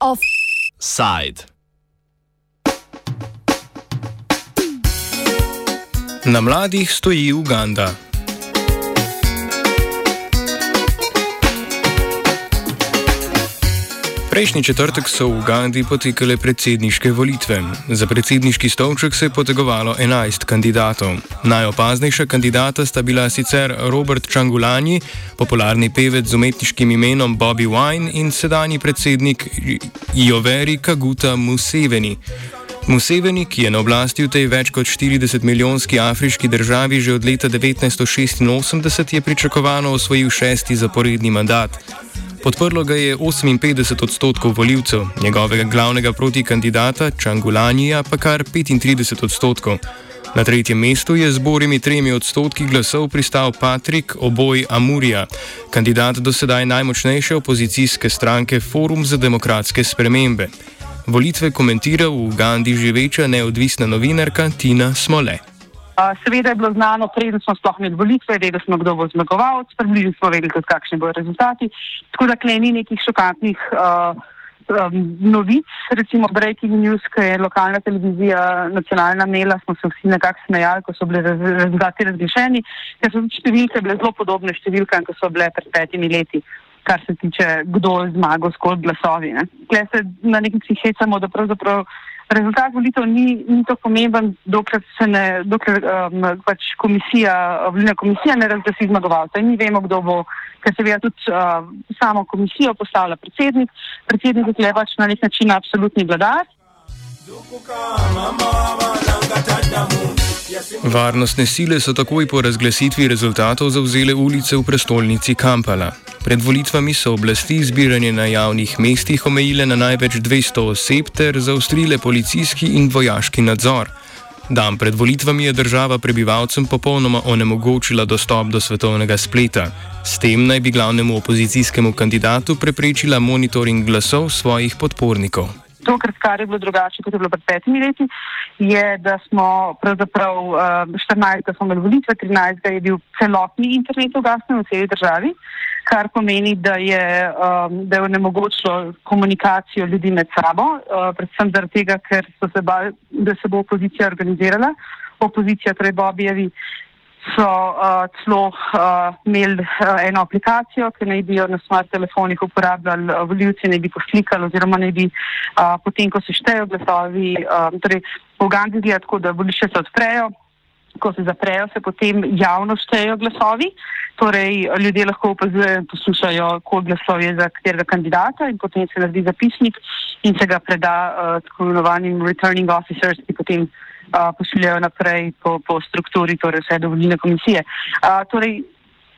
Offside. Na mladih stoji Uganda. Prejšnji četrtek so v Ugandi potekale predsedniške volitve. Za predsedniški stolček se je potegovalo 11 kandidatov. Najopaznejša kandidata sta bila sicer Robert Čangulani, popularni pevec z umetniškim imenom Bobby Wine in sedanji predsednik Joveri Kaguta Museveni. Museveni, ki je na oblasti v tej več kot 40 milijonski afriški državi že od leta 1986, je pričakovano osvojil šesti zaporedni mandat. Podprlo ga je 58 odstotkov voljivcev, njegovega glavnega protikandidata Čangulanija pa kar 35 odstotkov. Na tretjem mestu je z borimi tremi odstotki glasov pristal Patrik Oboj Amurija, kandidat do sedaj najmočnejše opozicijske stranke Forum za demokratske spremembe. Volitve komentira v Ugandi živeča neodvisna novinarka Tina Smole. Seveda je bilo znano, preden smo sploh imeli volitve, vedeli smo, kdo bo zmagovalec, približno smo vedeli, tudi kakšni bodo rezultati. Tako da klej ni nekih šokantnih uh, um, novic, recimo Breaking News, ki je lokalna televizija nacionalna imela, smo se vsi nekako smejali, ko so bili rezultati razglašeni, ker so številke bile zelo podobne številkam, kot so bile pred petimi leti kar se tiče, kdo je zmagal s koliko glasovi. Tukaj se na neki način hecamo, da pravzaprav rezultat volitev ni, ni to pomemben, dokler se ne, dokler um, pač komisija, volilna komisija ne razglasi zmagovalca. Mi vemo, kdo bo, ker seveda tudi uh, samo komisijo postavlja predsednik. Predsednik je pač na nek način absolutni vladar. Varnostne sile so takoj po razglasitvi rezultatov zauzele ulice v prestolnici Kampala. Pred volitvami so oblasti zbiranje na javnih mestih omejile na največ 200 oseb ter zaustrile policijski in vojaški nadzor. Dan pred volitvami je država prebivalcem popolnoma onemogočila dostop do svetovnega spleta. S tem naj bi glavnemu opozicijskemu kandidatu preprečila monitoring glasov svojih podpornikov. Tokrat, kar je bilo drugače, kot je bilo pred petimi leti, je, da smo pravzaprav 14. Uh, smo imeli volitve, 13. je bil celotni internet ugasnen v celi državi, kar pomeni, da je, um, da je onemogočilo komunikacijo ljudi med sabo, uh, predvsem zaradi tega, ker so se bali, da se bo opozicija organizirala. Opozicija, torej Bobijevi, so uh, celo uh, imeli uh, eno aplikacijo, ki naj bi jo na smart telefonih uporabljali uh, voljivci, naj bi poslikali oziroma naj bi uh, potem, ko se štejo glasovi, uh, torej v Ugandi gleda tako, da volišče se odprejo, ko se zaprejo, se potem javno štejo glasovi. Torej, ljudje lahko opazujejo in poslušajo, koliko glasov je za katerega kandidata, in potem se naredi zapisnik in se ga preda uh, tako imenovanim returning officers, ki potem pošiljajo naprej po, po strukturi, torej vse dovoljene komisije. A, torej,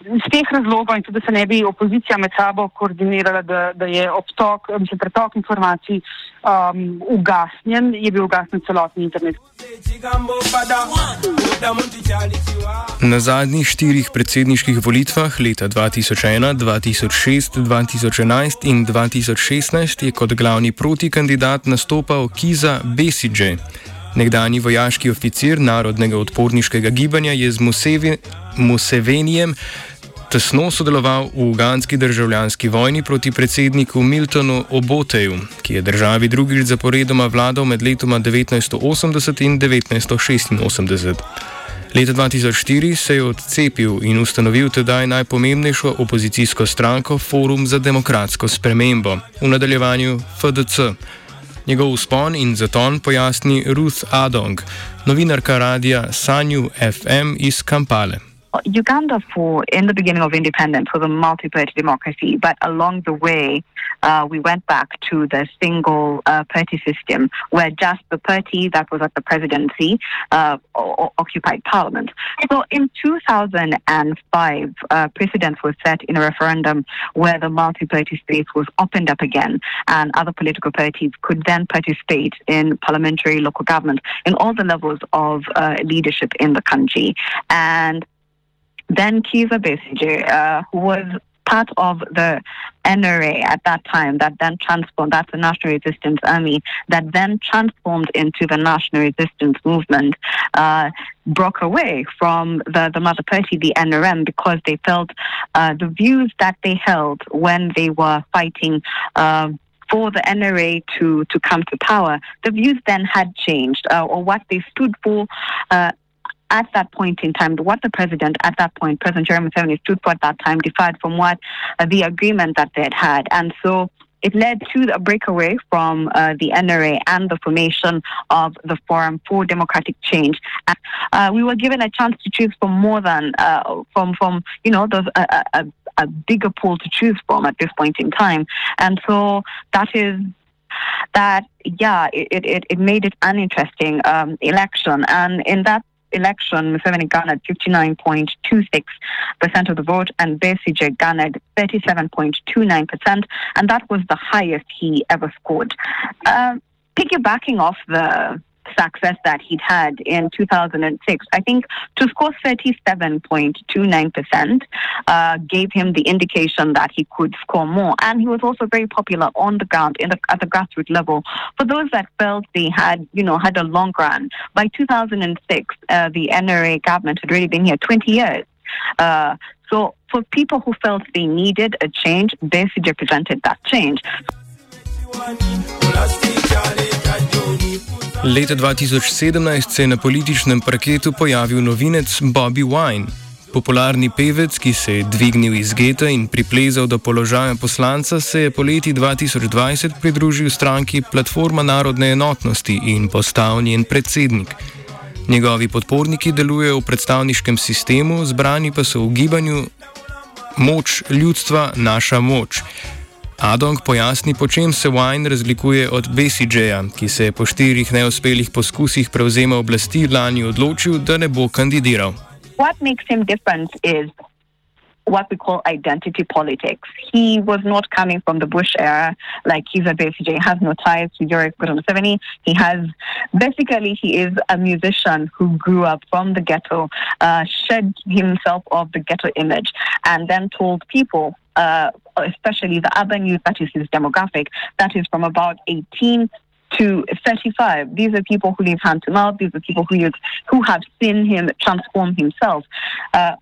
iz teh razlogov in tudi, da se ne bi opozicija med sabo koordinirala, da, da je obtok, mislim, pretok informacij um, ugasnjen, je bil ugasnjen celotni internet. Na zadnjih štirih predsedniških volitvah leta 2001, 2006, 2011 in 2016 je kot glavni protikandidat nastopal Kiza Besidže. Nekdani vojaški oficir narodnega odporniškega gibanja je z Musevenijem tesno sodeloval v uganski državljanski vojni proti predsedniku Miltonu Oboteju, ki je državi drugič zaporedoma vladal med letoma 1980 in 1986. Leta 2004 se je odcepil in ustanovil tedaj najpomembnejšo opozicijsko stranko Forum za demokratsko spremembo, v nadaljevanju FDC. Njegov uspon in zaton pojasni Ruth Adong, novinarka radia Sanju FM iz Kampale. Uganda, for in the beginning of independence, was a multi-party democracy, but along the way, uh, we went back to the single uh, party system, where just the party that was at the presidency uh, occupied parliament. So, in 2005, uh, precedence was set in a referendum where the multi-party space was opened up again, and other political parties could then participate in parliamentary local government in all the levels of uh, leadership in the country, and then Kiza Besigye, uh, who was part of the NRA at that time, that then transformed, that's the National Resistance Army, that then transformed into the National Resistance Movement, uh, broke away from the, the mother party, the NRM, because they felt uh, the views that they held when they were fighting. Uh, for the NRA to, to come to power, the views then had changed, uh, or what they stood for uh, at that point in time, what the president at that point, President Jeremy Museveni, stood for at that time, defied from what uh, the agreement that they had had. And so it led to a breakaway from uh, the NRA and the formation of the Forum for Democratic Change. Uh, we were given a chance to choose from more than uh, from from you know those a, a, a bigger pool to choose from at this point in time, and so that is that yeah it, it, it made it an interesting um, election and in that election, Museveni garnered 59.26% of the vote and Besigye garnered 37.29%, and that was the highest he ever scored. Uh, piggybacking off the success that he'd had in 2006. I think to score 37.29% uh, gave him the indication that he could score more. And he was also very popular on the ground the, at the grassroots level. For those that felt they had, you know, had a long run, by 2006, uh, the NRA government had already been here 20 years. Uh, so for people who felt they needed a change, Besigye represented that change. Leta 2017 se je na političnem parketu pojavil novinec Bobby Wine. Popularni pevec, ki se je dvignil iz geta in priplezal do položaja poslanca, se je po leti 2020 pridružil stranki Platforma narodne enotnosti in postal njen predsednik. Njegovi podporniki delujejo v predstavniškem sistemu, zbrani pa so v gibanju Moč ljudstva, naša moč. Adong pojasni, po čem se Wine razlikuje od Besigyeja, ki se je po štirih neuspelih poskusih prevzema oblasti lani odločil, da ne bo kandidiral. What makes him different is what we call identity politics. He was not coming from the Bush era like he's a Besigye. He has no ties to Yoweri Museveni. He has basically he is a musician who grew up from the ghetto, uh, shed himself of the ghetto image, and then told people uh, especially the urban youth, that is his demographic, that is from about 18 to 35. These are people who live hand to mouth. These are people who, who have seen him transform himself. Uh,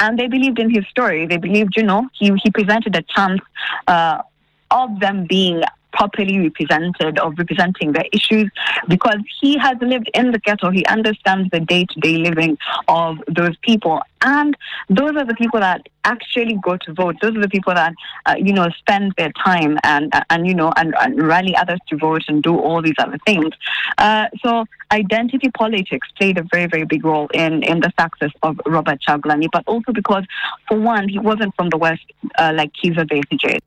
and they believed in his story. They believed, you know, he, he presented a chance uh, of them being properly represented or representing their issues because he has lived in the ghetto. He understands the day to day living of those people. And those are the people that actually go to vote. Those are the people that, uh, you know, spend their time and, and you know, and, and, rally others to vote and do all these other things. Uh, so identity politics played a very, very big role in, in the success of Robert Chaglani, but also because, for one, he wasn't from the West uh, like Kiza Besigye.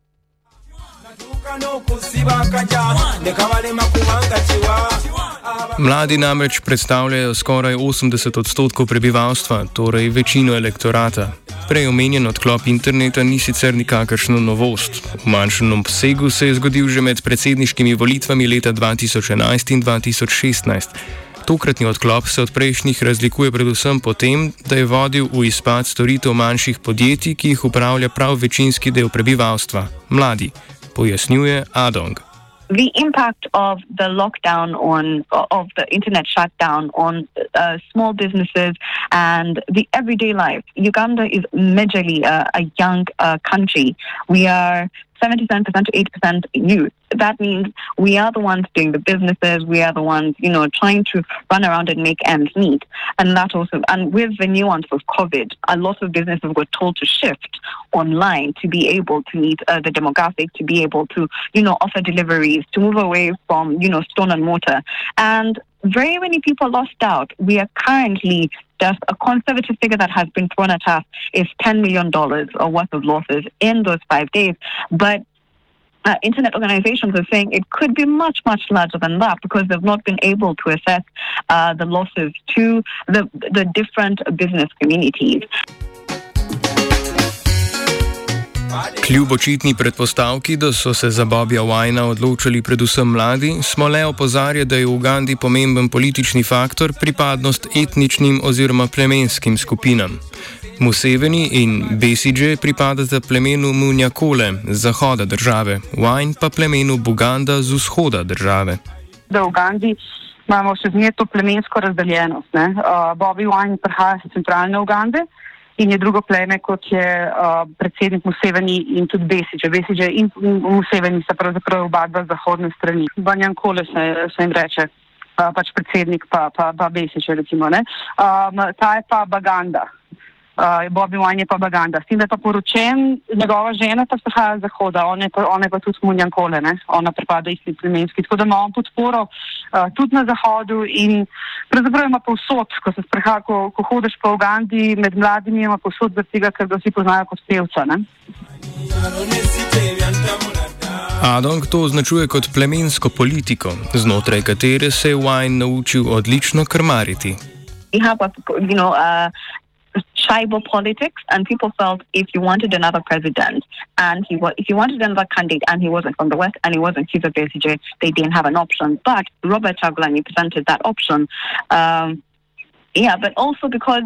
Mladi namreč predstavljajo skoraj 80 odstotkov prebivalstva, torej večino elektorata. Prej omenjen odklop interneta ni sicer nikakršna novost. V manjšem obsegu se je zgodil že med predsedniškimi volitvami leta 2011 in 2016. Tokratni odklop se od prejšnjih razlikuje predvsem po tem, da je vodil v izpad storitev manjših podjetij, ki jih upravlja prav večinski del prebivalstva - mladi Adong. The impact of the lockdown on of the internet shutdown on uh, small businesses and the everyday life. Uganda is majorly uh, a young uh, country. We are 77% to 8% youth. That means we are the ones doing the businesses. We are the ones, you know, trying to run around and make ends meet. And that also, and with the nuance of COVID, a lot of businesses were told to shift online to be able to meet uh, the demographic, to be able to, you know, offer deliveries, to move away from, you know, stone and mortar. And very many people lost out. We are currently just a conservative figure that has been thrown at us is $10 million or worth of losses in those five days. But uh, internet organizations are saying it could be much, much larger than that because they've not been able to assess uh, the losses to the, the different business communities. Kljub očitni predpostavki, da so se za Bobja Wajna odločili predvsem mladi, smo le opozarjali, da je v Ugandi pomemben politični faktor pripadnost etničnim oziroma plemenskim skupinam. Museveni in Besigye pripadata plemenu Munjakole z zahoda države, Wajn pa plemenu Buganda z vzhoda države. V Ugandi imamo še zmeraj to plemensko razdeljenost. Uh, Bobby Wine prihaja iz centralne Ugande in je drugo pleme, kot je uh, predsednik Museveni in tudi Besiče. Besiče in Museveni sta pravzaprav oba dva zahodne strani. Banjan Kole se, se jim reče, uh, pač predsednik pa, pa, pa Besiče recimo. Um, ta je pa Baganda uh, Bobby Wine je pa Baganda. S tem, da je pa poročen, njegova žena pa prihaja z zahoda, ona je pa, on je pa tudi Munjan Kole, ne? ona pripada isti plemenski. Tako da ima on podporo uh, tudi na zahodu in pravzaprav ima povsod, ko se spreha, ko, ko hodiš po Ugandi med mladimi, ima povsod za tega, ker ga vsi poznajo kot pevca. Ne? Adong to označuje kot plemensko politiko, znotraj katere se je Wine naučil odlično krmariti. We have a, you know, uh, tribal politics, and people felt if you wanted another president and he was, if you wanted another candidate and he wasn't from the West and he wasn't of ACJ, they didn't have an option. But Robert Chagulanyi presented that option. Um, yeah, but also because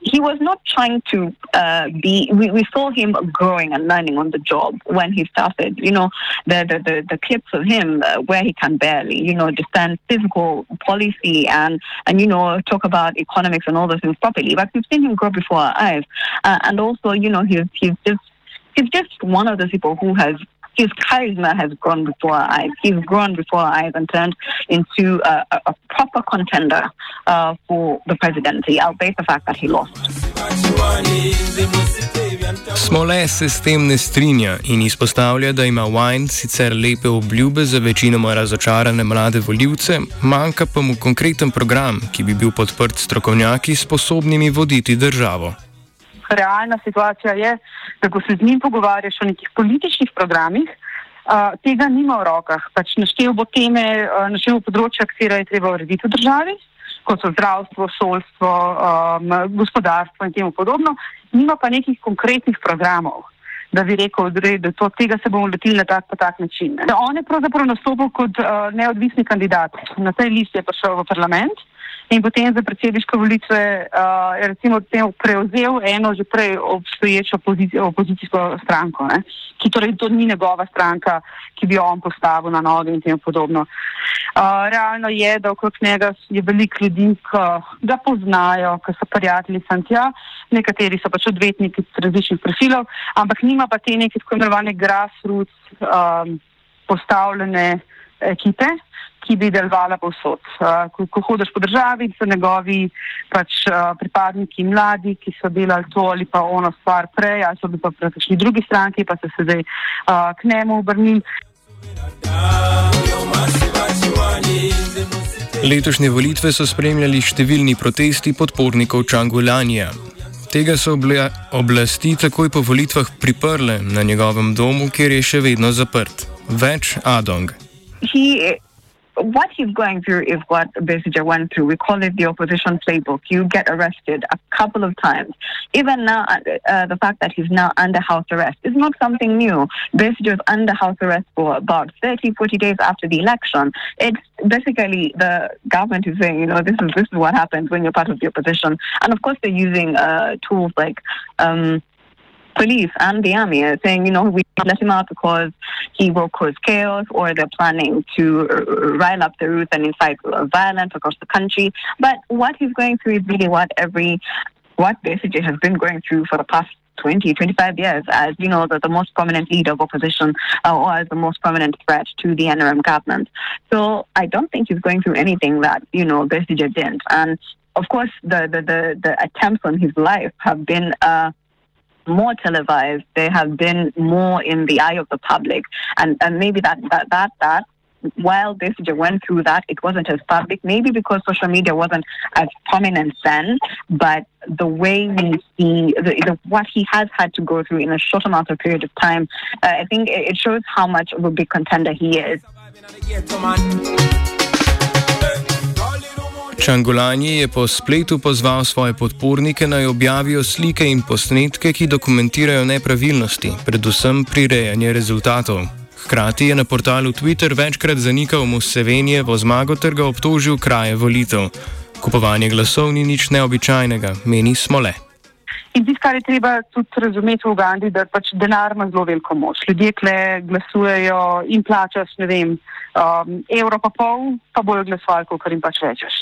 he was not trying to uh, be. We, we saw him growing and learning on the job when he started. You know, the the the, the clips of him uh, where he can barely, you know, defend physical policy and and you know talk about economics and all those things properly. But we've seen him grow before our eyes, uh, and also you know he's he's just he's just one of those people who has his charisma has grown before our eyes. He's grown before our eyes and turned into a, a, a proper contender uh, for the presidency, albeit the fact that he lost. Smole se s tem ne strinja in izpostavlja, da ima Wine sicer lepe obljube za večinoma razočarane mlade voljivce, manjka pa mu konkreten program, ki bi bil podprt strokovnjaki sposobnimi voditi državo realna situacija je, da ko se z njim pogovarjaš o nekih političnih programih, uh, tega nima v rokah. Pač naštel bo teme, uh, naštel bo področja, katera je treba urediti v državi, kot so zdravstvo, šolstvo, um, gospodarstvo in temu podobno, nima pa nekih konkretnih programov. Da bi rekel, da to, tega se bomo lotili na tak, tak način. On je pravzaprav nastopil kot uh, neodvisni kandidat. Na tej listi je prišel v parlament in potem za predsedniške volitve uh, recimo prevzel eno že prej obstoječo opozicijsko stranko, ne? ki torej to ni njegova stranka, ki bi jo on postavil na noge in tem podobno. Uh, realno je, da okrog njega je veliko ljudi, ki ga poznajo, ki so prijatelji Santja, nekateri so pač odvetniki različnih profilov, ampak nima pa te neke tako imenovane grassroots um, postavljene ekipe ki bi delovala povsod. Uh, ko, ko hodiš po državi, so njegovi pač, uh, pripadniki mladi, ki so delali to ali pa ono stvar prej, ali so bili pa praktični drugi stranki, pa so se zdaj uh, k njemu obrnili. Letošnje volitve so spremljali številni protesti podpornikov Čangulanja. Tega so oblasti takoj po volitvah priprle na njegovem domu, kjer je še vedno zaprt. Več Adong. He what he's going through is what Besigye went through. We call it the opposition playbook. You get arrested a couple of times. Even now, uh, uh the fact that he's now under house arrest is not something new. Besigye was under house arrest for about 30, 40 days after the election. It's basically the government is saying, you know, this is this is what happens when you're part of the opposition. And of course, they're using uh, tools like. Um, police and the army are saying, you know, we let him out because he will cause chaos or they're planning to rile up the youth and incite violence across the country. But what he's going through is really what every, what basically has been going through for the past 20, 25 years as, you know, the, the most prominent leader of opposition uh, or as the most prominent threat to the NRM government. So I don't think he's going through anything that, you know, Besigye didn't. And of course, the, the, the, the attempts on his life have been, uh, more televised. They have been more in the eye of the public, and and maybe that that that that. While Besigye went through that, it wasn't as public. Maybe because social media wasn't as prominent then, but the way we see the, the, what he has had to go through in a short amount of period of time, uh, I think it shows how much of a big contender he is. Čangolani je po spletu pozval svoje podpornike naj objavijo slike in posnetke, ki dokumentirajo nepravilnosti, predvsem prirejanje rezultatov. Hkrati je na portalu Twitter večkrat zanikal Musevenijevo zmago ter ga obtožil kraje volitev. Kupovanje glasov ni nič neobičajnega, meni smo le. In tisto, kar je treba tudi razumeti v Ugandi, da pač denar ima zelo veliko moč. Ljudje kle glasujejo in plačaš, ne vem, um, evro pa pol, pa bojo glasovali, kar jim pač rečeš.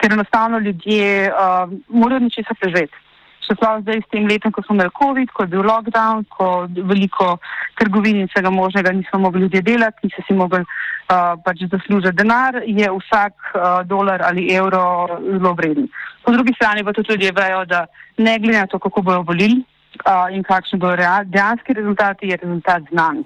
Ker enostavno ljudje um, morajo nečesa prežeti. Še prav zdaj s tem letom, ko smo imeli COVID, ko je bil lockdown, ko veliko trgovin in vsega možnega nismo mogli ljudje delati, niso si mogli uh, pač zaslužiti denar, je vsak uh, dolar ali evro zelo vreden. Po drugi strani pa tudi ljudje vejo, da ne glede na to, kako bojo volili uh, in kakšni bojo dejanski rezultati, je rezultat znan.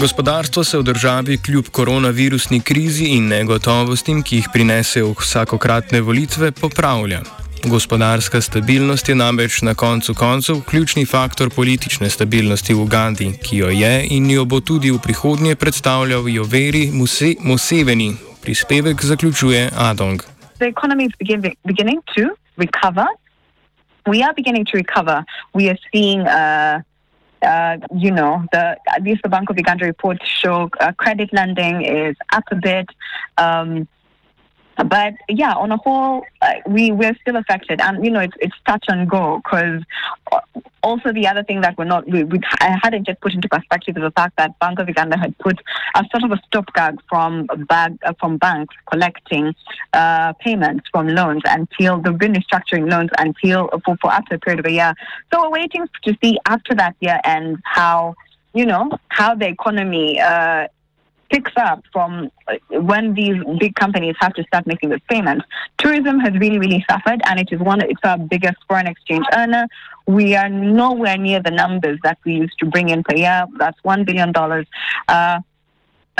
Gospodarstvo se v državi kljub koronavirusni krizi in negotovostim, ki jih prinesejo vsakokratne volitve, popravlja. Gospodarska stabilnost je namreč na koncu koncev ključni faktor politične stabilnosti v Ugandi, ki jo je in jo bo tudi v prihodnje predstavljal Joveri Muse Museveni. Prispevek zaključuje Adong. The economy is begin, beginning to recover. We are beginning to recover. We are seeing uh, uh, you know, the at least the Bank of Uganda reports show uh, credit lending is up a bit. Um, but yeah, on a whole, uh, we we're still affected, and you know, it's it's touch and go because also the other thing that we're not we, we I hadn't just put into perspective is the fact that Bank of Uganda had put a sort of a stopgap from bag uh, from banks collecting uh, payments from loans until they've been restructuring loans until for, for after a period of a year. So we're waiting to see after that year ends how you know how the economy uh, picks up from uh, when these big companies have to start making this payments. Tourism has really, really suffered, and it is one. It's our biggest foreign exchange earner. We are nowhere near the numbers that we used to bring in per year. That's one billion dollars. Uh,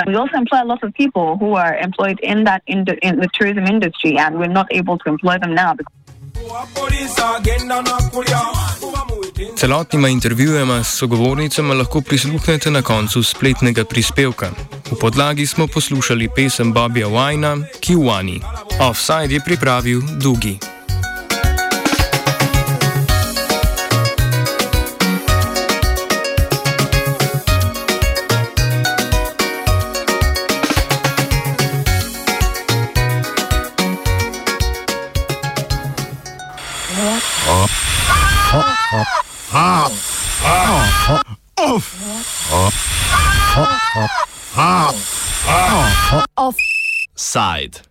we also employ a lot of people who are employed in that in the, in the tourism industry, and we're not able to employ them now. Celotnima intervjujema s sogovornicama lahko prisluhnete na koncu spletnega prispevka. V podlagi smo poslušali pesem Bobija Wajna, Kiwani. Offside je pripravil Dugi.